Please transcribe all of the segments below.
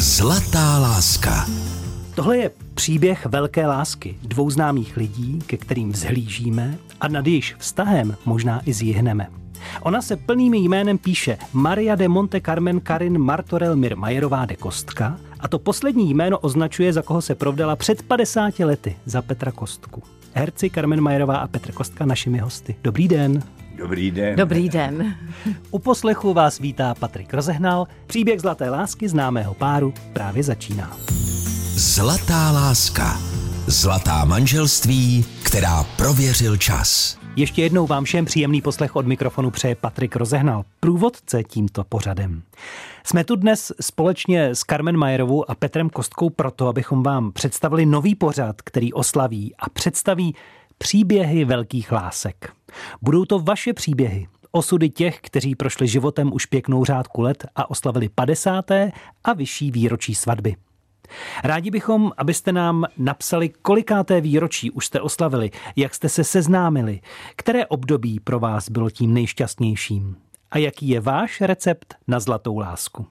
Zlatá láska. Tohle je příběh velké lásky dvou známých lidí, ke kterým vzhlížíme a nad jejíž vztahem možná i zjihneme. Ona se plným jménem píše Maria de Monte Carmen Karin Martorell Mirmajerová de Kostka a to poslední jméno označuje, za koho se provdala před 50 lety, za Petra Kostku. Herci Carmen Majerová a Petr Kostka našimi hosty. Dobrý den. Dobrý den. Dobrý den. U poslechu vás vítá Patrik Rozehnal. Příběh zlaté lásky známého páru právě začíná. Zlatá láska. Zlatá manželství, která prověřil čas. Ještě jednou vám všem příjemný poslech od mikrofonu přeje Patrik Rozehnal, průvodce tímto pořadem. Jsme tu dnes společně s Carmen Majerovou a Petrem Kostkou proto, abychom vám představili nový pořad, který oslaví a představí příběhy velkých lásek. Budou to vaše příběhy, osudy těch, kteří prošli životem už pěknou řádku let a oslavili 50. a vyšší výročí svatby. Rádi bychom, abyste nám napsali, kolikáté výročí už jste oslavili, jak jste se seznámili, které období pro vás bylo tím nejšťastnějším a jaký je váš recept na zlatou lásku.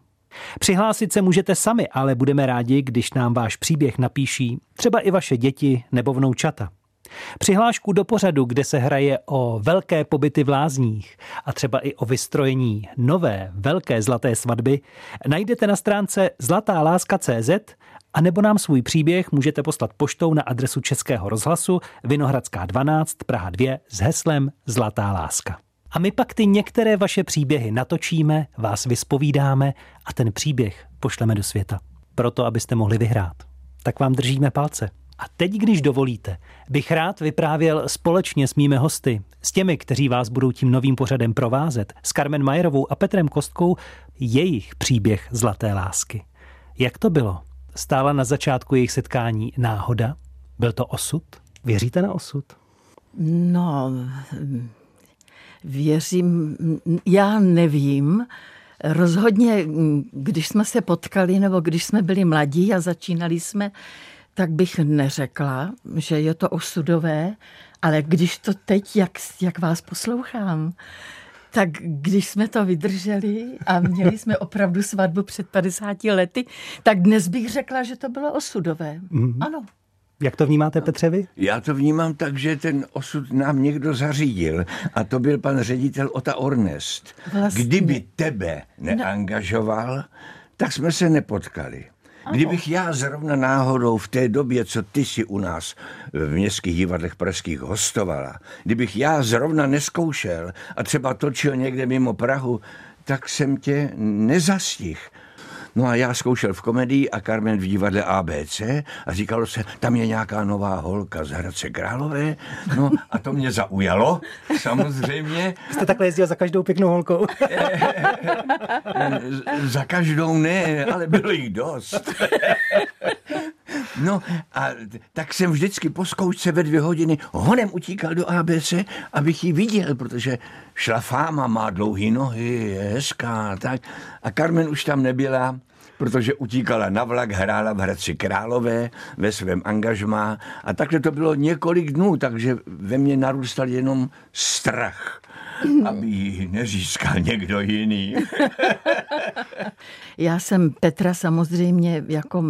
Přihlásit se můžete sami, ale budeme rádi, když nám váš příběh napíší třeba i vaše děti nebo vnoučata. Přihlášku do pořadu, kde se hraje o velké pobyty v lázních a třeba i o vystrojení nové velké zlaté svatby, najdete na stránce zlatáláska.cz a nebo nám svůj příběh můžete poslat poštou na adresu Českého rozhlasu Vinohradská 12 Praha 2 s heslem Zlatá láska. A my pak ty některé vaše příběhy natočíme, vás vyspovídáme a ten příběh pošleme do světa. Proto, abyste mohli vyhrát. Tak vám držíme palce. A teď, když dovolíte, bych rád vyprávěl společně s mými hosty, s těmi, kteří vás budou tím novým pořadem provázet, s Carmen Majerovou a Petrem Kostkou, jejich příběh zlaté lásky. Jak to bylo? Stála na začátku jejich setkání náhoda? Byl to osud? Věříte na osud? No, věřím, já nevím. Rozhodně, když jsme se potkali, nebo když jsme byli mladí a začínali jsme, tak bych neřekla, že je to osudové, ale když to teď, jak, jak vás poslouchám, tak když jsme to vydrželi a měli jsme opravdu svatbu před 50 lety, tak dnes bych řekla, že to bylo osudové. Mm-hmm. Ano. Jak to vnímáte, Petřevi? Já to vnímám tak, že ten osud nám někdo zařídil a to byl pan ředitel Ota Ornest. Vlastně. Kdyby tebe neangažoval, no. tak jsme se nepotkali. Kdybych já zrovna náhodou v té době, co ty si u nás v městských divadlech pražských hostovala, kdybych já zrovna neskoušel a třeba točil někde mimo Prahu, tak jsem tě nezastih. No a já zkoušel v komedii a Carmen v divadle ABC a říkalo se, tam je nějaká nová holka z Hradce Králové. No a to mě zaujalo, samozřejmě. Jste takhle jezdil za každou pěknou holkou? za každou ne, ale bylo jich dost. No a tak jsem vždycky po zkoušce ve dvě hodiny honem utíkal do ABC, abych ji viděl, protože šla fáma, má dlouhé nohy, je hezká, tak. A Carmen už tam nebyla, protože utíkala na vlak, hrála v Hradci Králové ve svém angažmá. A takhle to bylo několik dnů, takže ve mně narůstal jenom strach aby ji nezískal někdo jiný. Já jsem Petra samozřejmě jako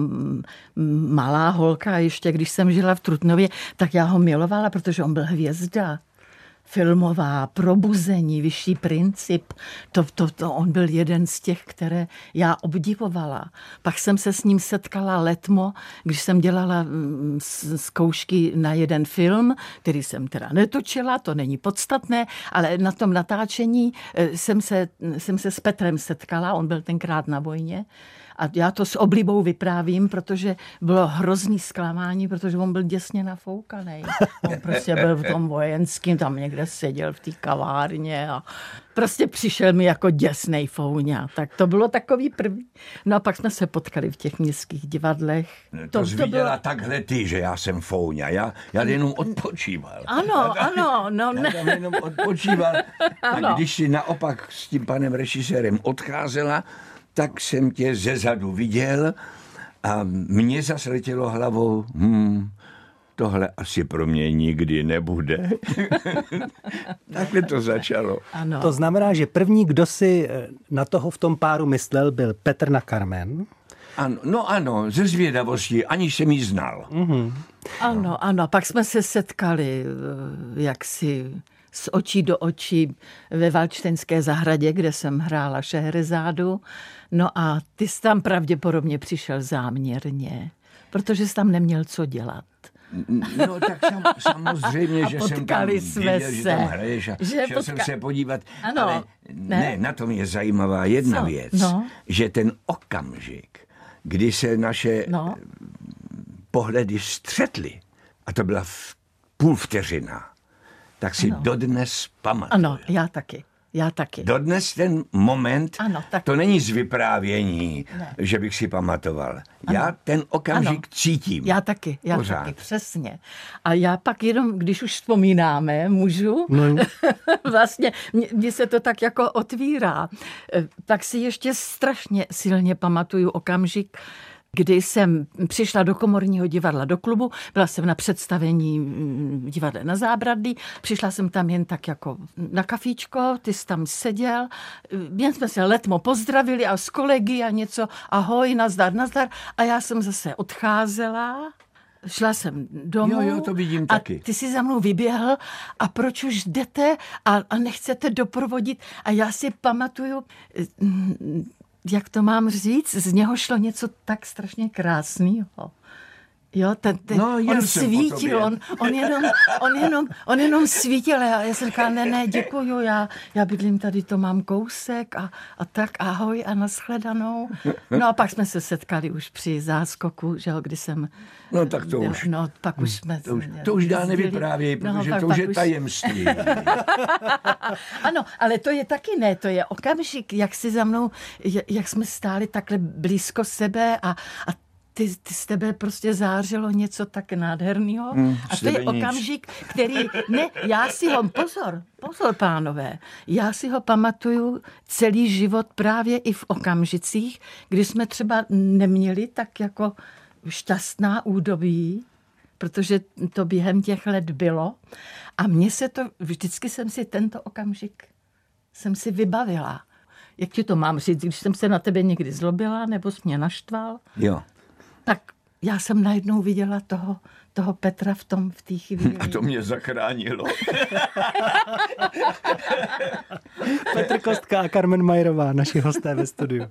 malá holka, ještě když jsem žila v Trutnově, tak já ho milovala, protože on byl hvězda filmová, probuzení, vyšší princip. To, to, to on byl jeden z těch, které já obdivovala. Pak jsem se s ním setkala letmo, když jsem dělala mm, zkoušky na jeden film, který jsem teda netočila, to není podstatné, ale na tom natáčení eh, jsem se, jsem se s Petrem setkala, on byl tenkrát na vojně a já to s oblibou vyprávím, protože bylo hrozný zklamání, protože on byl děsně nafoukaný. On prostě byl v tom vojenském, tam někde seděl v té kavárně a prostě přišel mi jako děsnej fouňa. Tak to bylo takový první. No a pak jsme se potkali v těch městských divadlech. To, to, to bylo... takhle ty, že já jsem fouňa. Já, já jenom odpočíval. Ano, já ano. No, já tam jenom odpočíval. ano. A když si naopak s tím panem režisérem odcházela, tak jsem tě ze zadu viděl a mě zase letělo hlavou, hmm, tohle asi pro mě nikdy nebude. Takhle to začalo. Ano. To znamená, že první, kdo si eh, na toho v tom páru myslel, byl Petr na Carmen. Ano, no ano, ze zvědavosti, ani jsem ji znal. Mm-hmm. Ano, ano, pak jsme se setkali eh, jaksi z očí do očí ve Valčtenské zahradě, kde jsem hrála Šehrezádu. No a ty jsi tam pravděpodobně přišel záměrně, protože jsi tam neměl co dělat. No tak sam, samozřejmě, že jsem tam jsme viděl, se. že tam hraješ a že šel potka... jsem se podívat. Ano, ale ne. ne, na tom je zajímavá jedna Co? věc, no. že ten okamžik, kdy se naše no. pohledy střetly, a to byla v půl vteřina, tak si ano. dodnes pamatuju. Ano, já taky. Já taky. Dodnes ten moment, ano, tak... to není z vyprávění, ne. že bych si pamatoval. Ano. Já ten okamžik ano. cítím. Já taky, já Pořád. taky, přesně. A já pak jenom, když už vzpomínáme, můžu, no. vlastně mně se to tak jako otvírá, eh, tak si ještě strašně silně pamatuju okamžik, kdy jsem přišla do komorního divadla do klubu, byla jsem na představení mm, divadla na Zábradlí, přišla jsem tam jen tak jako na kafíčko, ty jsi tam seděl, jen jsme se letmo pozdravili a s kolegy a něco, ahoj, nazdar, nazdar a já jsem zase odcházela šla jsem domů jo, jo, to vidím a taky. ty si za mnou vyběhl a proč už jdete a, a nechcete doprovodit a já si pamatuju, jak to mám říct, z něho šlo něco tak strašně krásného. Jo, ten, ten, no, on svítil, on, on, jenom, on, jenom, on jenom svítil a já, jsem říkala, ne, ne, děkuju, já, já bydlím tady, to mám kousek a, a tak ahoj a nashledanou. No a pak jsme se setkali už při záskoku, že jo, kdy jsem... No tak to už... No, pak už jsme... To už, to už dá nevyprávěj, no, protože no, to už je tajemství. ano, ale to je taky ne, to je okamžik, jak si za mnou, jak jsme stáli takhle blízko sebe a, a ty, ty z tebe prostě zářilo něco tak nádherného. Hmm, a to je okamžik, který, ne, já si ho, pozor, pozor pánové, já si ho pamatuju celý život právě i v okamžicích, kdy jsme třeba neměli tak jako šťastná údobí, protože to během těch let bylo. A mně se to, vždycky jsem si tento okamžik jsem si vybavila. Jak ti to mám říct, když jsem se na tebe někdy zlobila, nebo jsi mě naštval? Jo tak já jsem najednou viděla toho, toho Petra v tom v té chvíli. A to mě zachránilo. Petr Kostka a Carmen Majerová, naši hosté ve studiu.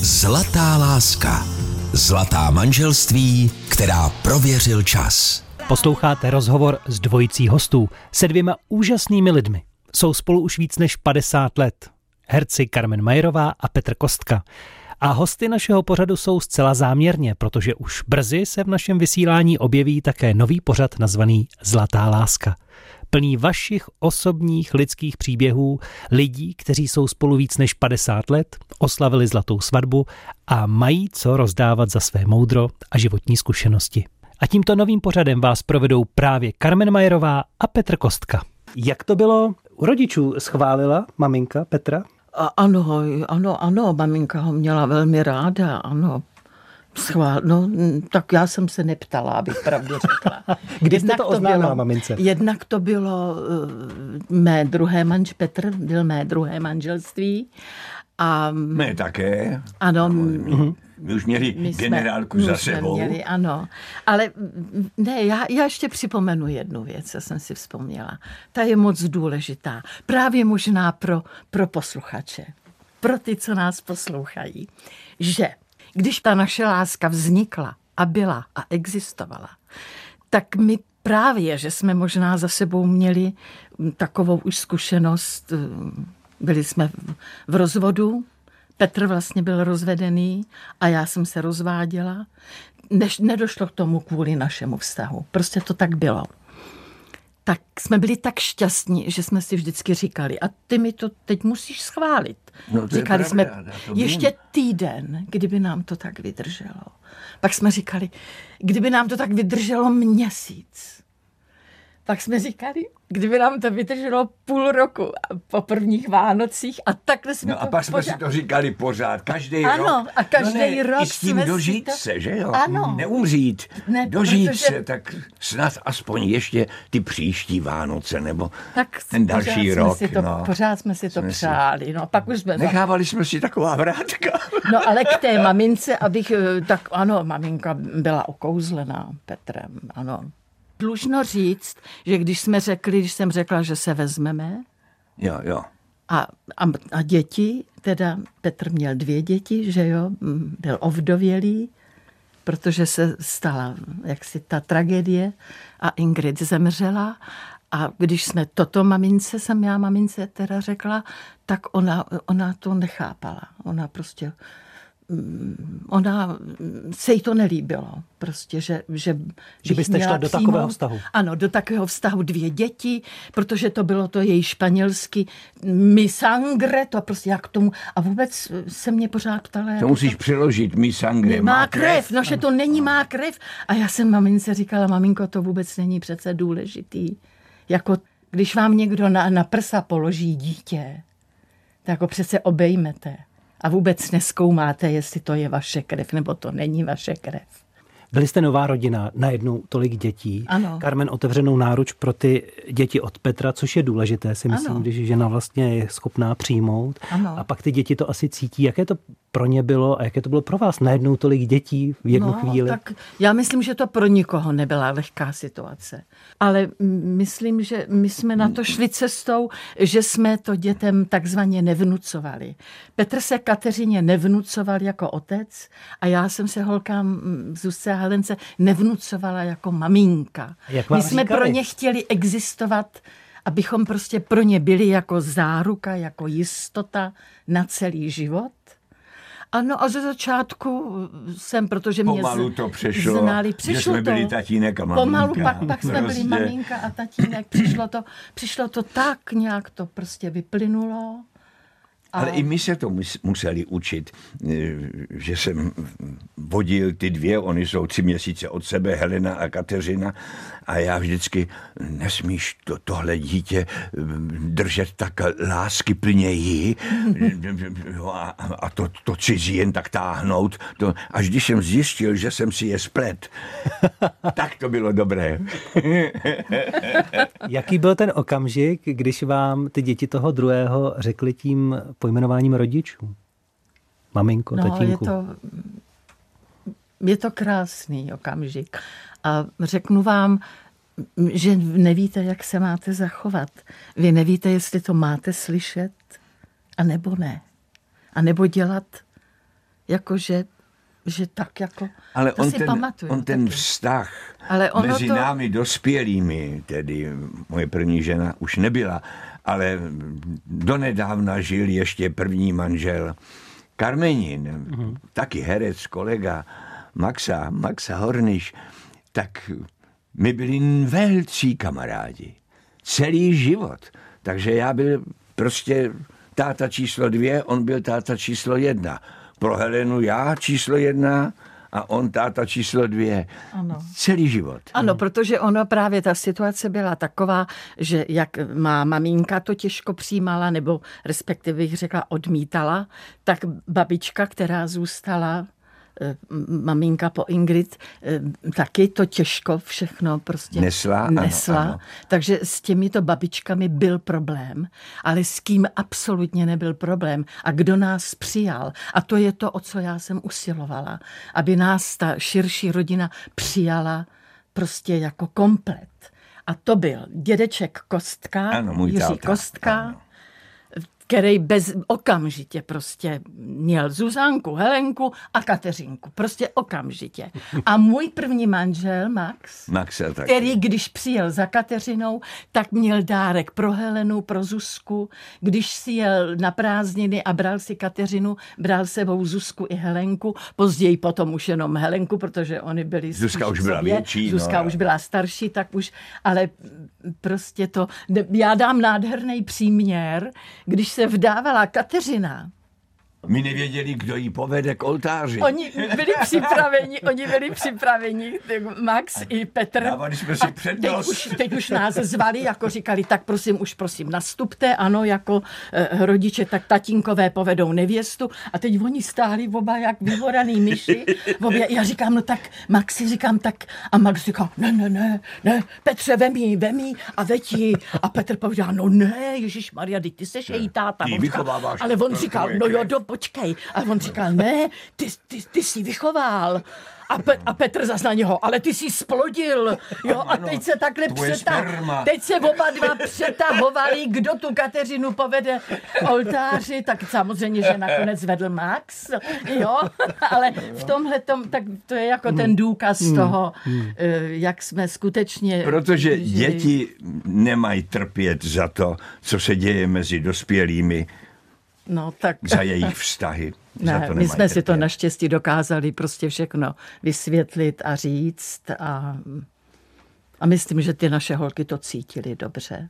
Zlatá láska. Zlatá manželství, která prověřil čas. Posloucháte rozhovor s dvojicí hostů, se dvěma úžasnými lidmi. Jsou spolu už víc než 50 let. Herci Carmen Majerová a Petr Kostka. A hosty našeho pořadu jsou zcela záměrně, protože už brzy se v našem vysílání objeví také nový pořad nazvaný Zlatá láska. Plný vašich osobních lidských příběhů, lidí, kteří jsou spolu víc než 50 let, oslavili zlatou svatbu a mají co rozdávat za své moudro a životní zkušenosti. A tímto novým pořadem vás provedou právě Carmen Majerová a Petr Kostka. Jak to bylo u rodičů? Schválila maminka Petra? A ano, ano, ano, maminka ho měla velmi ráda, ano. Schvál, no, tak já jsem se neptala, abych pravdu řekla. Kdy jste to oznámila bylo, mamince? Jednak to bylo uh, mé druhé manž, Petr byl mé druhé manželství. A, mé také. Ano. Uh-huh. My už měli my jsme, generálku my za sebou. Měli, ano. Ale ne, já, já ještě připomenu jednu věc, co jsem si vzpomněla. Ta je moc důležitá. Právě možná pro, pro posluchače. Pro ty, co nás poslouchají. Že když ta naše láska vznikla a byla a existovala, tak my právě, že jsme možná za sebou měli takovou už zkušenost, byli jsme v rozvodu, Petr vlastně byl rozvedený a já jsem se rozváděla. Než nedošlo k tomu kvůli našemu vztahu. Prostě to tak bylo. Tak jsme byli tak šťastní, že jsme si vždycky říkali, a ty mi to teď musíš schválit. No, říkali jsme, ještě týden, kdyby nám to tak vydrželo. Pak jsme říkali, kdyby nám to tak vydrželo měsíc. Pak jsme říkali, kdyby nám to vydrželo půl roku po prvních Vánocích a takhle jsme no to a pak jsme pořád... si to říkali pořád, každý ano, rok. a každý no ne, rok I s tím jsme dožít to... se, že jo? Ano. Neumřít. Ne, dožít protože... se, tak snad aspoň ještě ty příští Vánoce, nebo tak ten další pořád rok. Jsme si to, no. Pořád jsme si to Jsme přáli. No, pak už jsme... Nechávali jsme si taková vrátka. No ale k té mamince, abych, eh, tak ano, maminka byla okouzlená Petrem, ano. Dlužno říct, že když jsme řekli, když jsem řekla, že se vezmeme, Jo, jo. a, a, a děti, teda Petr měl dvě děti, že jo, byl ovdovělý, protože se stala jaksi ta tragédie a Ingrid zemřela a když jsme toto mamince, jsem já mamince teda řekla, tak ona, ona to nechápala. Ona prostě ona se jí to nelíbilo. Prostě, že, že, že byste šla do přijmout, takového vztahu. Ano, do takového vztahu dvě děti, protože to bylo to její španělsky mi sangre, to prostě jak tomu. A vůbec se mě pořád ptala. To musíš to, přeložit, mi sangre. Má, má krev, krev, no, že to není má krev. A já jsem mamince říkala, maminko, to vůbec není přece důležitý. Jako když vám někdo na, na prsa položí dítě, tak ho přece obejmete a vůbec neskoumáte, jestli to je vaše krev nebo to není vaše krev. Byli jste nová rodina, najednou tolik dětí. Ano. Carmen otevřenou náruč pro ty děti od Petra, což je důležité, si myslím, ano. když žena vlastně je schopná přijmout. Ano. A pak ty děti to asi cítí. Jaké to pro ně bylo a jaké to bylo pro vás? Najednou tolik dětí v jednu no, chvíli. Tak já myslím, že to pro nikoho nebyla lehká situace. Ale myslím, že my jsme na to šli cestou, že jsme to dětem takzvaně nevnucovali. Petr se Kateřině nevnucoval jako otec a já jsem se holkám Zuzce a Helence nevnucovala jako maminka. Jak my jsme říkali? pro ně chtěli existovat abychom prostě pro ně byli jako záruka, jako jistota na celý život. Ano, a ze začátku jsem, protože mě Pomalu to přešlo, znali, přišlo že jsme to. byli tatínek a maminka. Pomalu, pak, pak jsme Prostě. byli maminka a tatínek. Přišlo to, přišlo to tak, nějak to prostě vyplynulo. Ale i my se to mus- museli učit, eh, že jsem vodil ty dvě, oni jsou tři měsíce od sebe, Helena a Kateřina, a já vždycky, nesmíš to, tohle dítě eh, držet tak lásky plněji a, a to, to cizí jen tak táhnout. To, až když jsem zjistil, že jsem si je splet, tak to bylo dobré. Jaký byl ten okamžik, když vám ty děti toho druhého řekli tím pojmenováním rodičů? Maminko, no, tatínku. Je to, je to krásný okamžik. A řeknu vám, že nevíte, jak se máte zachovat. Vy nevíte, jestli to máte slyšet, a nebo ne. A nebo dělat, jakože že tak jako, Ale to on si ten, pamatuju. on ten taky. vztah Ale ono mezi to- námi dospělými, tedy moje první žena už nebyla, ale donedávna žil ještě první manžel Karmenin, Mhm. taky herec, kolega Maxa, Maxa Horniš, tak my byli velcí kamarádi. Celý život. Takže já byl prostě táta číslo dvě, on byl táta číslo jedna. Pro Helenu já číslo jedna a on táta číslo dvě. Ano. Celý život. Ano, protože ono právě ta situace byla taková, že jak má maminka to těžko přijímala, nebo respektive bych řekla odmítala, tak babička, která zůstala maminka po Ingrid, eh, taky to těžko všechno prostě Nesla, ano, nesla. ano. Takže s těmito babičkami byl problém, ale s kým absolutně nebyl problém a kdo nás přijal. A to je to, o co já jsem usilovala, aby nás ta širší rodina přijala prostě jako komplet. A to byl dědeček Kostka, Ano, můj Jiří táta, Kostka, ano. Který bez okamžitě prostě měl Zuzánku, Helenku a Kateřinku. Prostě okamžitě. A můj první manžel, Max, taky. který, když přijel za Kateřinou, tak měl dárek pro Helenu, pro Zuzku. Když si jel na prázdniny a bral si Kateřinu, bral sebou Zuzku i Helenku. Později potom už jenom Helenku, protože oni byli Zuzka už byla sobě. větší, no, Zuzka jo. už byla starší, tak už, ale prostě to, já dám nádherný příměr, když se vdávala Kateřina, My nevěděli, kdo jí povede k oltáři. Oni byli připraveni, oni byli připraveni, Max i Petr. Dávali jsme si přednost. Teď už, teď už nás zvali, jako říkali, tak prosím, už prosím nastupte, ano, jako eh, rodiče, tak tatínkové povedou nevěstu. A teď oni stáli oba jak vyhoraný myši. Obě, já říkám, no tak Maxi, říkám, tak a Max říká, ne, ne, ne, ne, Petře, vemí, vemí a veď A Petr povedal, no ne, Ježíš Maria, ty seš její táta. Ty ale on říkal, no jo, krev." do, počkej. A on říkal, ne, ty, ty, ty jsi vychoval. A, Pe- a Petr zas na něho, ale ty jsi splodil. Jo, a teď se takhle tvoje přetah, sperma. teď se oba dva přetahovali, kdo tu Kateřinu povede k oltáři, tak samozřejmě, že nakonec vedl Max, jo, ale v tomhle tom, tak to je jako ten důkaz toho, eh, jak jsme skutečně... Protože děti nemají trpět za to, co se děje mezi dospělými, No tak... za jejich vztahy. za Ne, to my jsme si to naštěstí dokázali prostě všechno vysvětlit a říct a, a myslím, že ty naše holky to cítily dobře.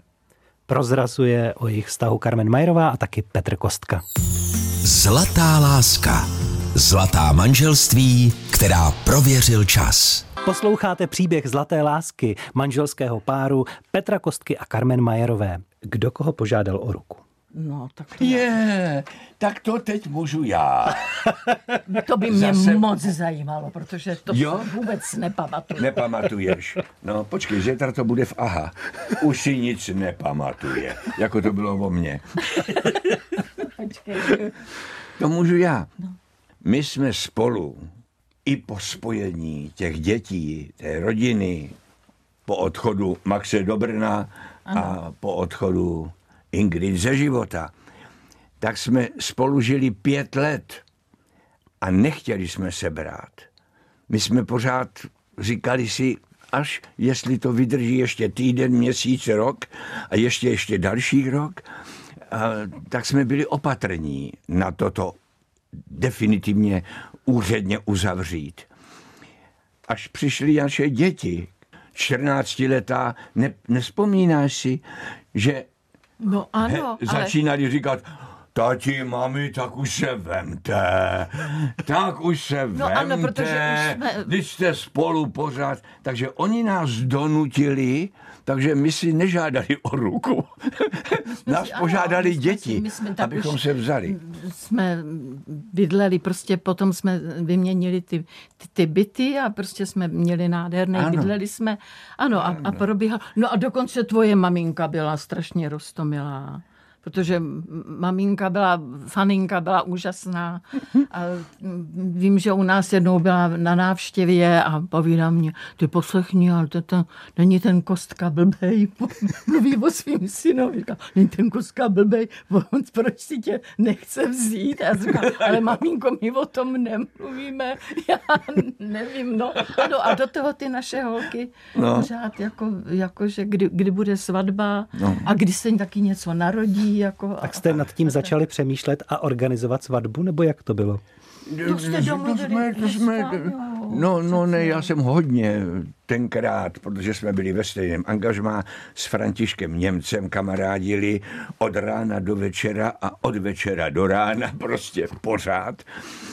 Prozrazuje o jejich vztahu Carmen Majerová a taky Petr Kostka. Zlatá láska. Zlatá manželství, která prověřil čas. Posloucháte příběh zlaté lásky manželského páru Petra Kostky a Carmen Majerové. Kdo koho požádal o ruku? No, tak Je, tak to teď můžu já. to by mě Zase- moc zajímalo, protože to Jo? vůbec nepamatuju. Nepamatuješ. No, počkej, zítra to bude v AHA. Už si nic nepamatuje, jako to bylo o mně. To můžu já. My jsme spolu i po spojení těch dětí, té rodiny, po odchodu Maxe do Brna a po odchodu Ingrid ze života, tak jsme spolu žili pět let a nechtěli jsme se brát. My jsme pořád říkali si, až jestli to vydrží ještě týden, měsíc, rok a ještě ještě další rok, a, tak jsme byli opatrní na toto definitivně úředně uzavřít. Až přišly naše děti, 14 letá, ne, nespomínáš si, že No ano, he, ale začínali říkat, tati, mami, tak už se vemte, tak už se No vemte, ano, protože už jsme- když jste spolu pořád. Takže oni nás donutili, takže my si nežádali o ruku. nás ano, požádali jsme děti, si- my jsme tak abychom se vzali. jsme bydleli, prostě potom jsme vyměnili ty, ty, ty byty a prostě jsme měli nádherné, Ano. bydleli jsme, ano, a, a probíhal. No a dokonce tvoje maminka byla strašně rostomilá. Protože maminka byla, faninka byla úžasná. A vím, že u nás jednou byla na návštěvě a povídá mě, ty poslechni, ale to, to není ten kostka blbej. Mluví o svým synovi. Říká, není ten kostka blbej, on, proč si tě nechce vzít? A já říkám, ale maminko, my o tom nemluvíme. Já nevím, no. Ano, a do toho ty naše holky no. pořád jako, jako že kdy, kdy bude svatba no. a kdy se taky něco narodí. Jako, Tak jste nad tím začali přemýšlet a organizovat svatbu, nebo jak to bylo? To jste domluvili jsme, to jsme, no, no ne, já jsem hodně tenkrát, protože jsme byli ve stejném angažmá s Františkem Němcem, kamarádili od rána do večera a od večera do rána, prostě pořád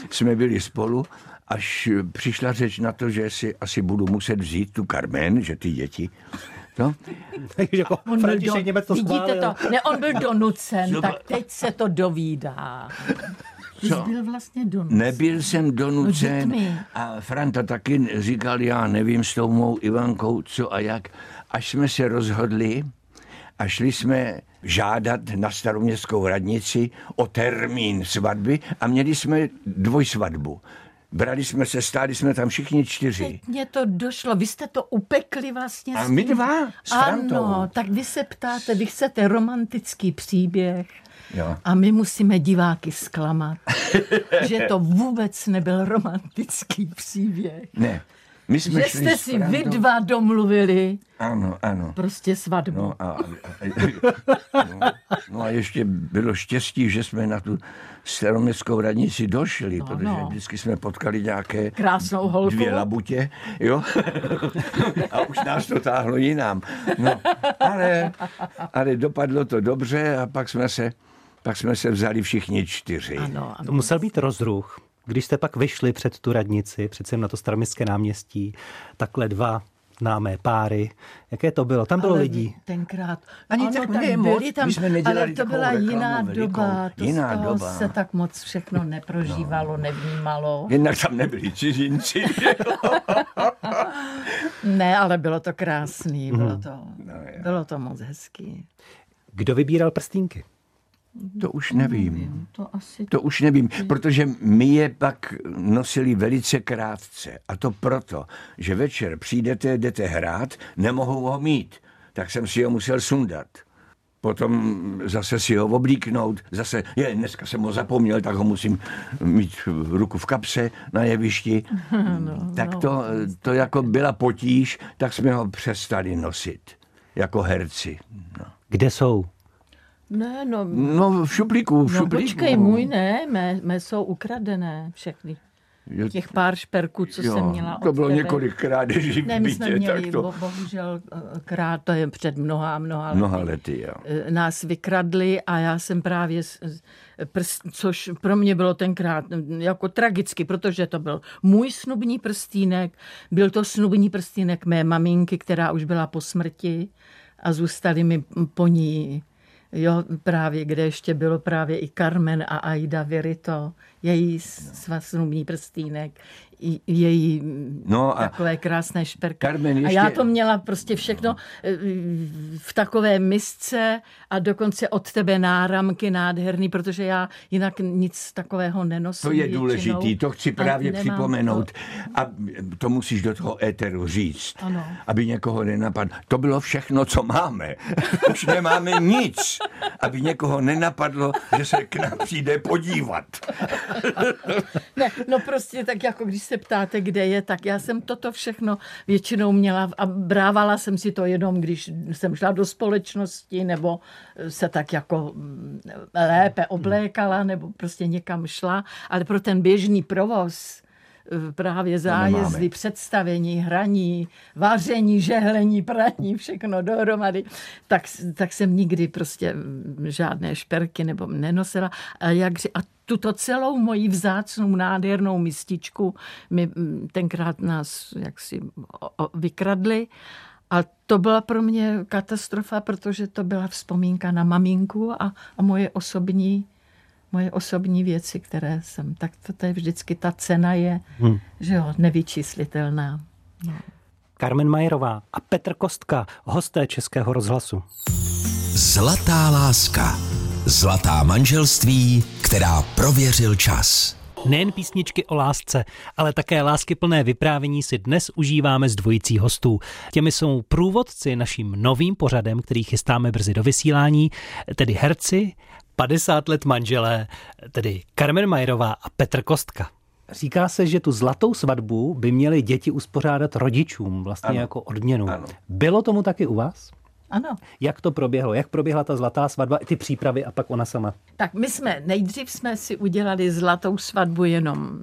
jsme byli spolu, až přišla řeč na to, že si asi budu muset vzít tu Carmen, že ty děti, no, Takže jako On byl František Němec to vidíte schválil. to? Ne, on byl donucen, tak teď se to dovídá. Co? byl vlastně donucen. Nebyl jsem donucen No, a Franta taky říkal, já nevím s tou mou Ivankou, co a jak. Až jsme se rozhodli a šli jsme žádat na staroměstskou radnici o termín svatby a měli jsme dvojsvatbu. Brali jsme se, stáli jsme tam všichni čtyři. Teď mě to došlo, vy jste to upekli vlastně. A my dva s Frantou. Ano, tak vy se ptáte, vy chcete romantický příběh Jo. a my musíme diváky zklamat, že to vůbec nebyl romantický příběh. Ne, my jsme Že jste si vy dva domluvili Ano, ano. prostě svatbu. No a, no, no a ještě bylo štěstí, že jsme na tu staroměstskou radnici došli, no, protože no. vždycky jsme potkali nějaké Krásnou holku. dvě labutě, jo, a už nás to táhlo jinam. No, ale, ale dopadlo to dobře a pak jsme se Pak jsme se vzali všichni čtyři. Ano, To musel být rozruch. Když jste pak vyšli před tu radnici, přece na to staroměstské náměstí, takhle dva známé páry. Jaké to bylo? Tam bylo ale lidí. Tenkrát. Ani ano, tak ne moc, byli tam, my jsme nedělali ale to byla reklamu jiná velikou. doba. To Jiná z toho doba. se tak moc všechno neprožívalo, nevnímalo. Jednak tam nebyli cizinci. Ne, ale bylo to krásný, bylo to, No, bylo to moc hezký. Kdo vybíral prstínky? To už nevím. To asi To už nevím, protože my je pak nosili velice krátce. A to proto, že večer přijdete, jdete hrát, nemohou ho mít. Tak jsem si ho musel sundat. Potom zase si ho oblíknout, zase, je, dneska jsem ho zapomněl, tak ho musím mít ruku v kapse na jevišti. No, tak to, to jako byla potíž, tak jsme ho přestali nosit jako herci. No, Kde jsou? Ne, no, no v šuplíku, v no šuplíku. počkej, můj ne, mé, mé jsou ukradené všechny. Jo, Těch pár šperků, co jo, jsem měla To bylo tebe. několik krádeží v Ne, my jsme bytě, měli, tak to bo, bohužel, eh, krát, to je před mnoha, mnoha mnoha lety, jo. eh, nás vykradli a já jsem právě, prst, což pro mě bylo tenkrát mm, jako tragicky, protože to byl můj snubní prstínek, byl to snubní prstínek mé maminky, která už byla po smrti a zůstali mi po ní Jo, právě, kde ještě bylo právě i Carmen a Aida Virito, její prstínek, i její No a takové krásné šperky. Carmen A ještě- já to měla prostě všechno eh, v takové misce a dokonce od tebe náramky nádherný, protože já jinak nic takového nenosím. To je důležitý, to chci A právě připomenout. To. A to musíš do toho éteru říct, Ano. aby někoho nenapadlo. To bylo všechno, co máme. Už nemáme nic, aby někoho nenapadlo, že se k nám přijde podívat. Ne, no prostě tak jako když se ptáte, kde je, tak já jsem toto všechno většinou měla a brávala jsem si to jenom, když jsem šla do společnosti nebo se tak jako mm, lépe oblékala nebo prostě někam šla, ale pro ten běžný provoz eh, právě zájezdy, představení, hraní, vaření, žehlení, praní, všechno dohromady, tak, tak jsem nikdy prostě mm, žádné šperky nebo nenosila. A, jak, a tuto celou moji vzácnou, nádhernou mističku mi mm, tenkrát nás jaksi vykradli. A to byla pro mě katastrofa, protože to byla vzpomínka na maminku a, a moje osobní moje osobní věci, které jsem, tak to, to je vždycky, ta cena je, hmm. že jo, nevyčíslitelná. Carmen Majerová a Petr Kostka, hosté Českého rozhlasu. Zlatá láska. Zlatá manželství, která prověřil čas. Nejen písničky o lásce, ale také lásky plné vyprávění si dnes užíváme z dvojicí hostů. Těmi jsou průvodci naším novým pořadem, který chystáme brzy do vysílání, tedy herci, 50 let manželé, tedy Carmen Majerová a Petr Kostka. Říká se, že tu zlatou svatbu by měli děti uspořádat rodičům, vlastně Ano. jako odměnu. Ano. Bylo tomu taky u vás? Ano. Jak to proběhlo? Jak proběhla ta zlatá svatba, ty přípravy a pak ona sama? Tak my jsme, nejdřív jsme si udělali zlatou svatbu jenom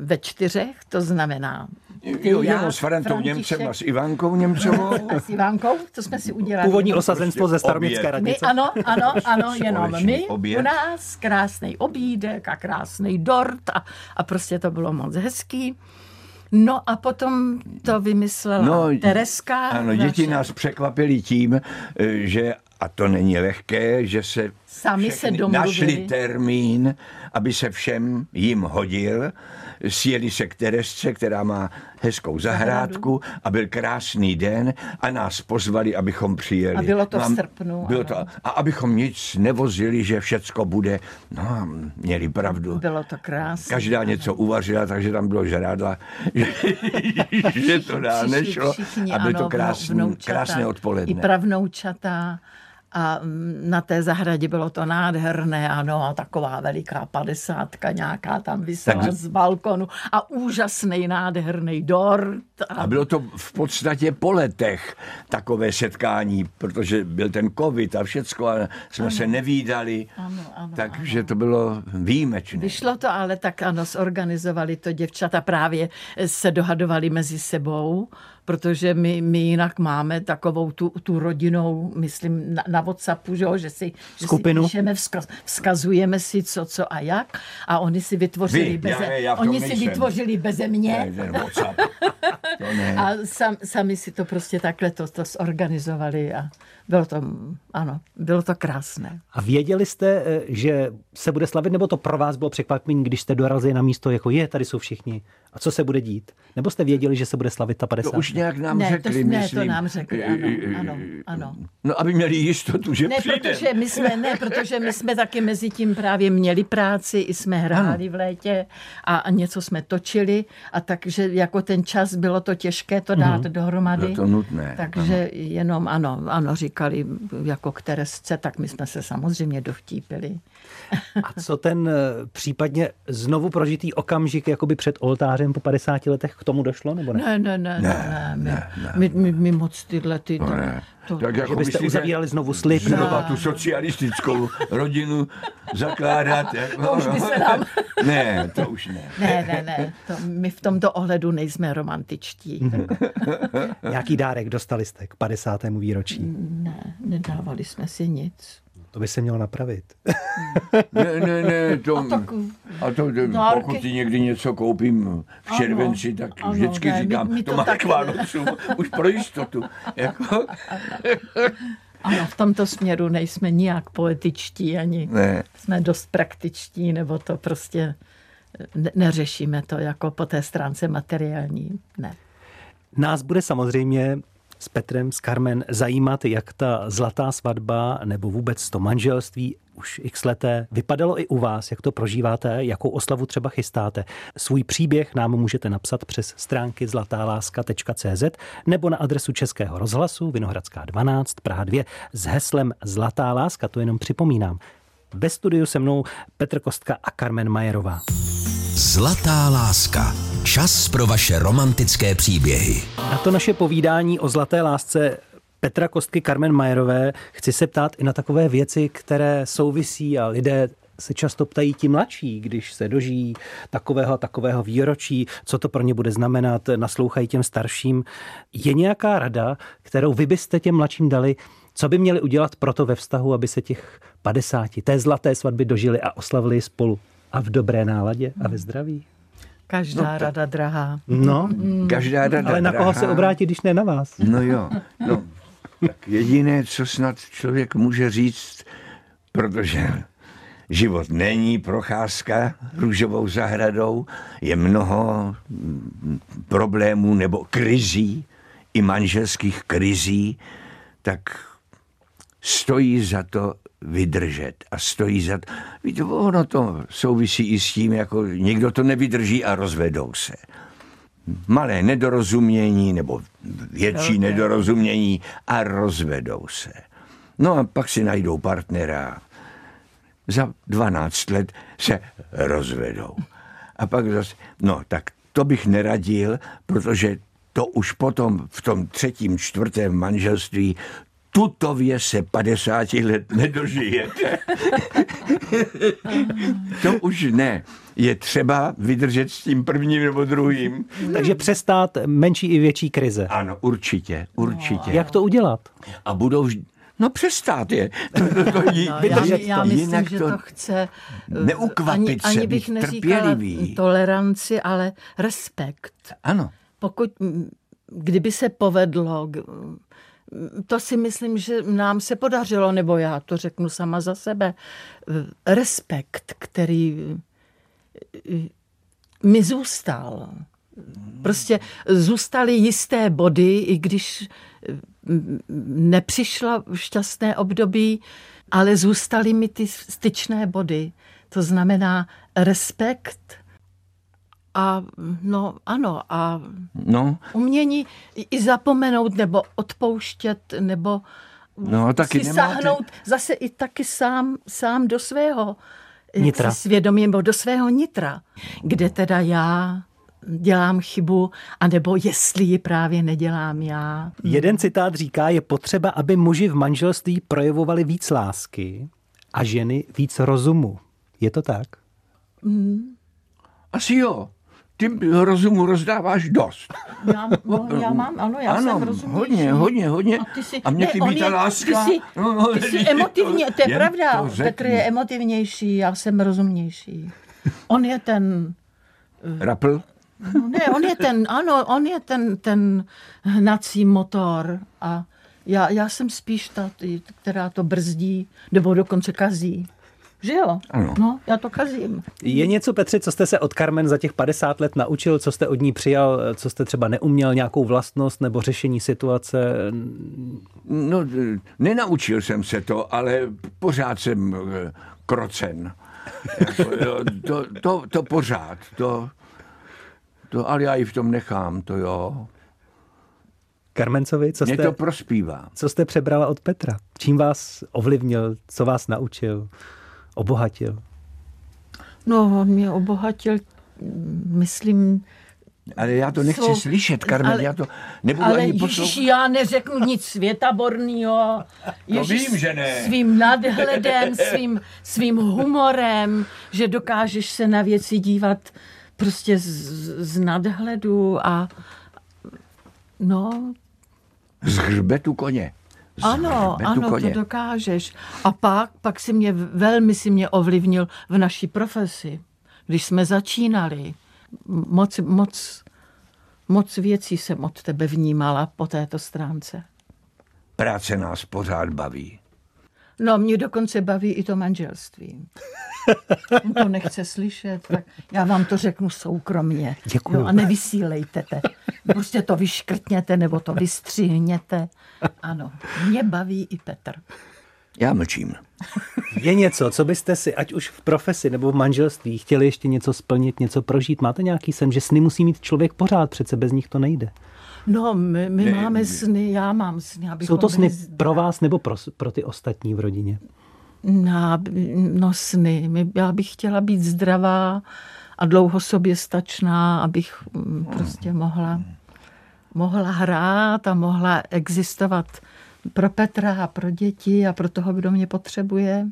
ve čtyřech, to znamená... Jo, já, jenom s Frantou Němcem a s Ivánkou Němcovou. a s Ivánkou, to jsme si udělali. Původní jenom- osazenstvo ze staroměstské oběd. My radnice? ano, ano, ano, jenom my oběd. u nás, krásný obídek a krásný dort a, a prostě to bylo moc hezký. No a potom to vymyslela no, Tereska. Ano, děti naše- nás překvapili tím, eh, že, a to není lehké, že se Sami se domluvili. našli termín, aby se všem jim hodil. Sjeli se k Teresce, která má hezkou zahrádku a byl krásný den a nás pozvali, abychom přijeli. A bylo to v Mám- srpnu, Bylo ano. to, a abychom nic nevozili, že všecko bude. No, a měli pravdu. Bylo to krásné. Každá něco uvařila, takže tam bylo žrádla, že, že to dál nešlo. všichni, a bylo ano, to krásný, vnoučata, krásné I odpoledne. pravnoučata. A mm, na té zahradě bylo to nádherné, ano, a taková veliká padesátka nějaká tam vysela Takže- z balkonu a úžasný, nádherný dort. A, A bylo to v podstatě po letech takové setkání, protože byl ten covid a všecko a jsme se nevídali, Ano, ano, takže to bylo výjimečné. Vyšlo to, ale tak ano, zorganizovali to děvčata právě se dohadovali mezi sebou, protože my, my jinak máme takovou tu, tu rodinou, myslím, na, na Whatsappu, že, že si, že Skupinu. si píšeme, vzkaz, vzkazujeme si co, co a jak. A oni si vytvořili Vy, beze, já já oni si vytvořili beze mě. Ne. A sam, sami si to prostě takhle to, to zorganizovali a bylo to, ano, bylo to krásné. A věděli jste, eh, že se bude slavit, nebo to pro vás bylo překvapení, když jste dorazili na místo, jako je, tady jsou všichni. A co se bude dít? Nebo jste věděli, že se bude slavit ta 50? To už nějak nám Ne, to- řekli, ne, to myslím. nám řekli, ano, ano, ano. No, aby měli jistotu, že Ne, přijde. protože my jsme, ne, protože my jsme taky mezi tím právě měli práci, i jsme hráli v létě a, a něco jsme točili a takže jako ten čas bylo to těžké to dát dohromady. Bylo to nutné, Takže jenom ano, ano, říkali jako k Teresce, tak my jsme se samozřejmě dovtípili. A co ten eh, případně znovu prožitý okamžik jakoby před oltářem po 50 letech k tomu došlo, nebo ne? Ne, ne, ne, ne, ne, ne, my, my, my moc tyhle ty... No ne. To, Tak jako Že byste myslíte, uzavírali znovu slib? Znova tu socialistickou rodinu zakládat. Jako, To už by se nám- Ne, to už ne. ne, ne, ne, to, my v tomto ohledu nejsme romantičtí. Nějaký dárek dostali jste k 50. výročí? Ne, nedávali jsme si nic. To by se mělo napravit. Ne, ne, ne, to, a, tak- a to, Dárky. pokud si někdy něco koupím v červenci, tak ano, vždycky ne, my- říkám, my to to má tak- k Vánocům, už pro jistotu. Jako, Ano, v tomto směru nejsme nijak poetičtí, ani ne. jsme dost praktičtí, nebo to prostě ne- neřešíme to jako po té stránce materiální. Ne. Nás bude samozřejmě s Petrem, s Carmen zajímat, jak ta zlatá svatba nebo vůbec to manželství už x leté vypadalo i u vás, jak to prožíváte, jakou oslavu třeba chystáte. Svůj příběh nám můžete napsat přes stránky zlatáláska.cz nebo na adresu Českého rozhlasu Vinohradská 12 Praha 2 s heslem Zlatá láska, to jenom připomínám. Ve studiu se mnou Petr Kostka a Carmen Majerová. Zlatá láska. Čas pro vaše romantické příběhy. Na to naše povídání o zlaté lásce Petra Kostky Carmen Majerové chci se ptát i na takové věci, které souvisí a lidé se často ptají ti mladší, když se dožijí takového a takového výročí, co to pro ně bude znamenat, naslouchají těm starším. Je nějaká rada, kterou vy byste těm mladším dali, co by měli udělat proto ve vztahu, aby se těch 50, té zlaté svatby dožili a oslavili spolu a v dobré náladě a ve zdraví? Každá rada drahá. No, Každá rada ale na koho se drahá. obrátit, když ne na vás? No jo, no. Tak jediné, co snad člověk může říct, protože život není procházka růžovou zahradou, je mnoho mm, problémů nebo krizí, i manželských krizí, tak stojí za to vydržet a stojí za to. Víte, ono to souvisí i s tím, jako někdo to nevydrží a rozvedou se malé nedorozumění nebo větší nedorozumění a rozvedou se. No a pak si najdou partnera. Za 12 let se rozvedou. A pak zase, no tak to bych neradil, protože to už potom v tom třetím, čtvrtém manželství tutově se 50 let nedožijete. to už ne. Je třeba vydržet s tím prvním nebo druhým. Takže přestát menší i větší krize. Ano, určitě, určitě. Jak to udělat? A budou. No přestát je. To, to, to, jí, No, já, Vydržet já myslím, Jinak že to to chce eh, neukvapit ani, se, ani bych neříkala trpělivý. toleranci, ale respekt. Ano. Pokud, kdyby se povedlo, to si myslím, že nám se podařilo, nebo já to řeknu sama za sebe, respekt, který mi zůstal. Prostě zůstaly jisté body, i když m, nepřišla šťastné období, ale zůstaly mi ty styčné body. To znamená respekt a no ano a No, umění i- zapomenout nebo odpouštět nebo No, taky si nemáte- sáhnout zase i taky sám, sám do svého jaksi Nitra. svědomí nebo do svého nitra, kde teda já dělám chybu, anebo jestli ji právě nedělám já. Jeden citát říká, je potřeba, aby muži v manželství projevovali víc lásky a ženy víc rozumu. Je to tak? asi jo. Ty rozumu rozdáváš dost. Já, no, já mám, ano, já ano, jsem rozumnější. hodně, hodně, hodně. A, ty jsi, A mě ne, chybí ta je, láska. Ty jsi, No, no, ty jsi emotivně, to je jen pravda. to. Petr je emotivnější, já jsem rozumnější. On je ten, Rapl? no ne, on je ten, ano, on je ten, ten hnací motor a já, já jsem spíš ta, která to brzdí, nebo dokonce kazí. Že jo? Ano. No, já to kazím. Je něco, Petři, co jste se od Carmen za těch 50 let naučil, co jste od ní přijal, co jste třeba neuměl, nějakou vlastnost nebo řešení situace? No, nenaučil jsem se to, ale pořád jsem eh, krocen. Jako, jo, to, to, to pořád, to, to, ale já ji v tom nechám, to jo. Carmencovi, co Mě jste, to prospívá. co jste přebrala od Petra? Čím vás ovlivnil, co vás naučil, obohatil? No, on mě obohatil, myslím, Ale já to nechci Jsou- slyšet, Karmen, ale- já to nebudu Ale ani poslouchat. já neřeknu nic světaborného. vím, že ne. Svým nadhledem, svým, svým humorem, že dokážeš se na věci dívat prostě z, z nadhledu a no, Z hřbetu koně. Ano, ano, koně. to dokážeš. A pak, pak si mě, velmi si mě ovlivnil v naší profesi, když jsme začínali. Moc, moc, moc věcí jsem od tebe vnímala po této stránce. Práce nás pořád baví. No, mě dokonce baví i to manželství. On to nechce slyšet, tak já vám to řeknu soukromně. Děkuju. Jo, a nevysílejte te. Prostě to vyškrtněte nebo to vystřihněte. Ano, mě baví i Petr. Já mlčím. Je něco, co byste si, ať už v profesi nebo v manželství, chtěli ještě něco splnit, něco prožít? Máte nějaký sen, že sny musí mít člověk pořád, přece bez nich to nejde. No, my, my Ne, máme sny, já mám sny. abychom Jsou to sny byli pro vás nebo pro, pro ty ostatní v rodině? No, no sny. Já bych chtěla být zdravá a dlouho sobě stačná, abych mm, prostě mohla, mohla hrát a mohla existovat pro Petra a pro děti a pro toho, kdo mě potřebuje.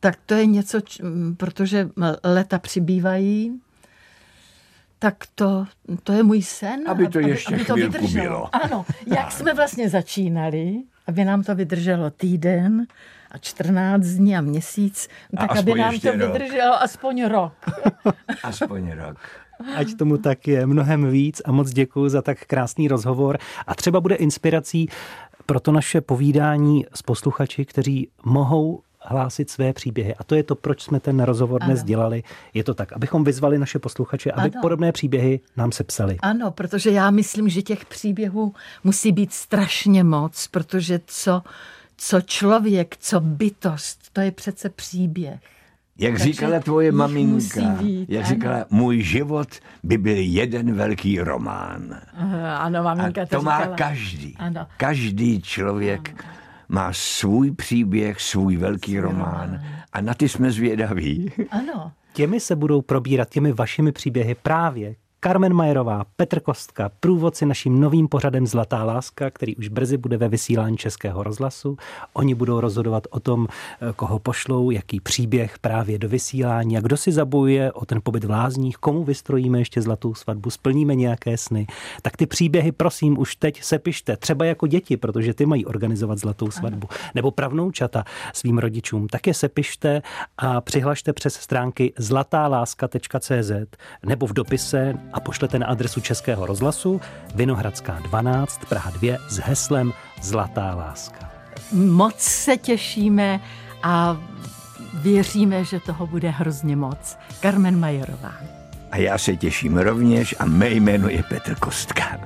Tak to je něco, mm, protože leta přibývají, tak to, to je můj sen. Aby to ještě aby to chvilku vydrželo. bylo. Ano, jak jsme vlastně začínali, aby nám to vydrželo týden a 14 dní a měsíc, A tak aby nám to rok. vydrželo aspoň rok. Aspoň rok. Ať tomu tak je mnohem víc a moc děkuji za tak krásný rozhovor. A třeba bude inspirací pro to naše povídání s posluchači, kteří mohou hlásit své příběhy. A to je to, proč jsme ten rozhovor dnes Ano. dělali. Je to tak, abychom vyzvali naše posluchače, aby Ano. podobné příběhy nám sepsali. Ano, protože já myslím, že těch příběhů musí být strašně moc, protože co, co člověk, co bytost, to je přece příběh. Jak Takže říkala tvoje maminka, být, jak ano. říkala, můj život by byl jeden velký román. Ano, A maminka to to má říkala. každý. Ano. Každý člověk má svůj příběh, svůj velký román. A na ty jsme zvědaví. Ano. Těmi se budou probírat těmi vašimi příběhy právě Carmen Majerová, Petr Kostka, průvodci naším novým pořadem Zlatá láska, který už brzy bude ve vysílání Českého rozhlasu. Oni budou rozhodovat o tom, eh, koho pošlou, jaký příběh právě do vysílání a kdo si zabojuje o ten pobyt v lázních, komu vystrojíme ještě zlatou svatbu, splníme nějaké sny. Tak ty příběhy prosím už teď sepište, třeba jako děti, protože ty mají organizovat zlatou svatbu, nebo pravnoučata svým rodičům. Tak je sepište a přihlašte přes stránky zlatáláska.cz nebo v dopise a pošlete na adresu Českého rozhlasu Vinohradská 12 Praha 2 s heslem Zlatá láska. Moc se těšíme a věříme, že toho bude hrozně moc. Carmen Majerová. A já se těším rovněž a mé jméno je Petr Kostka.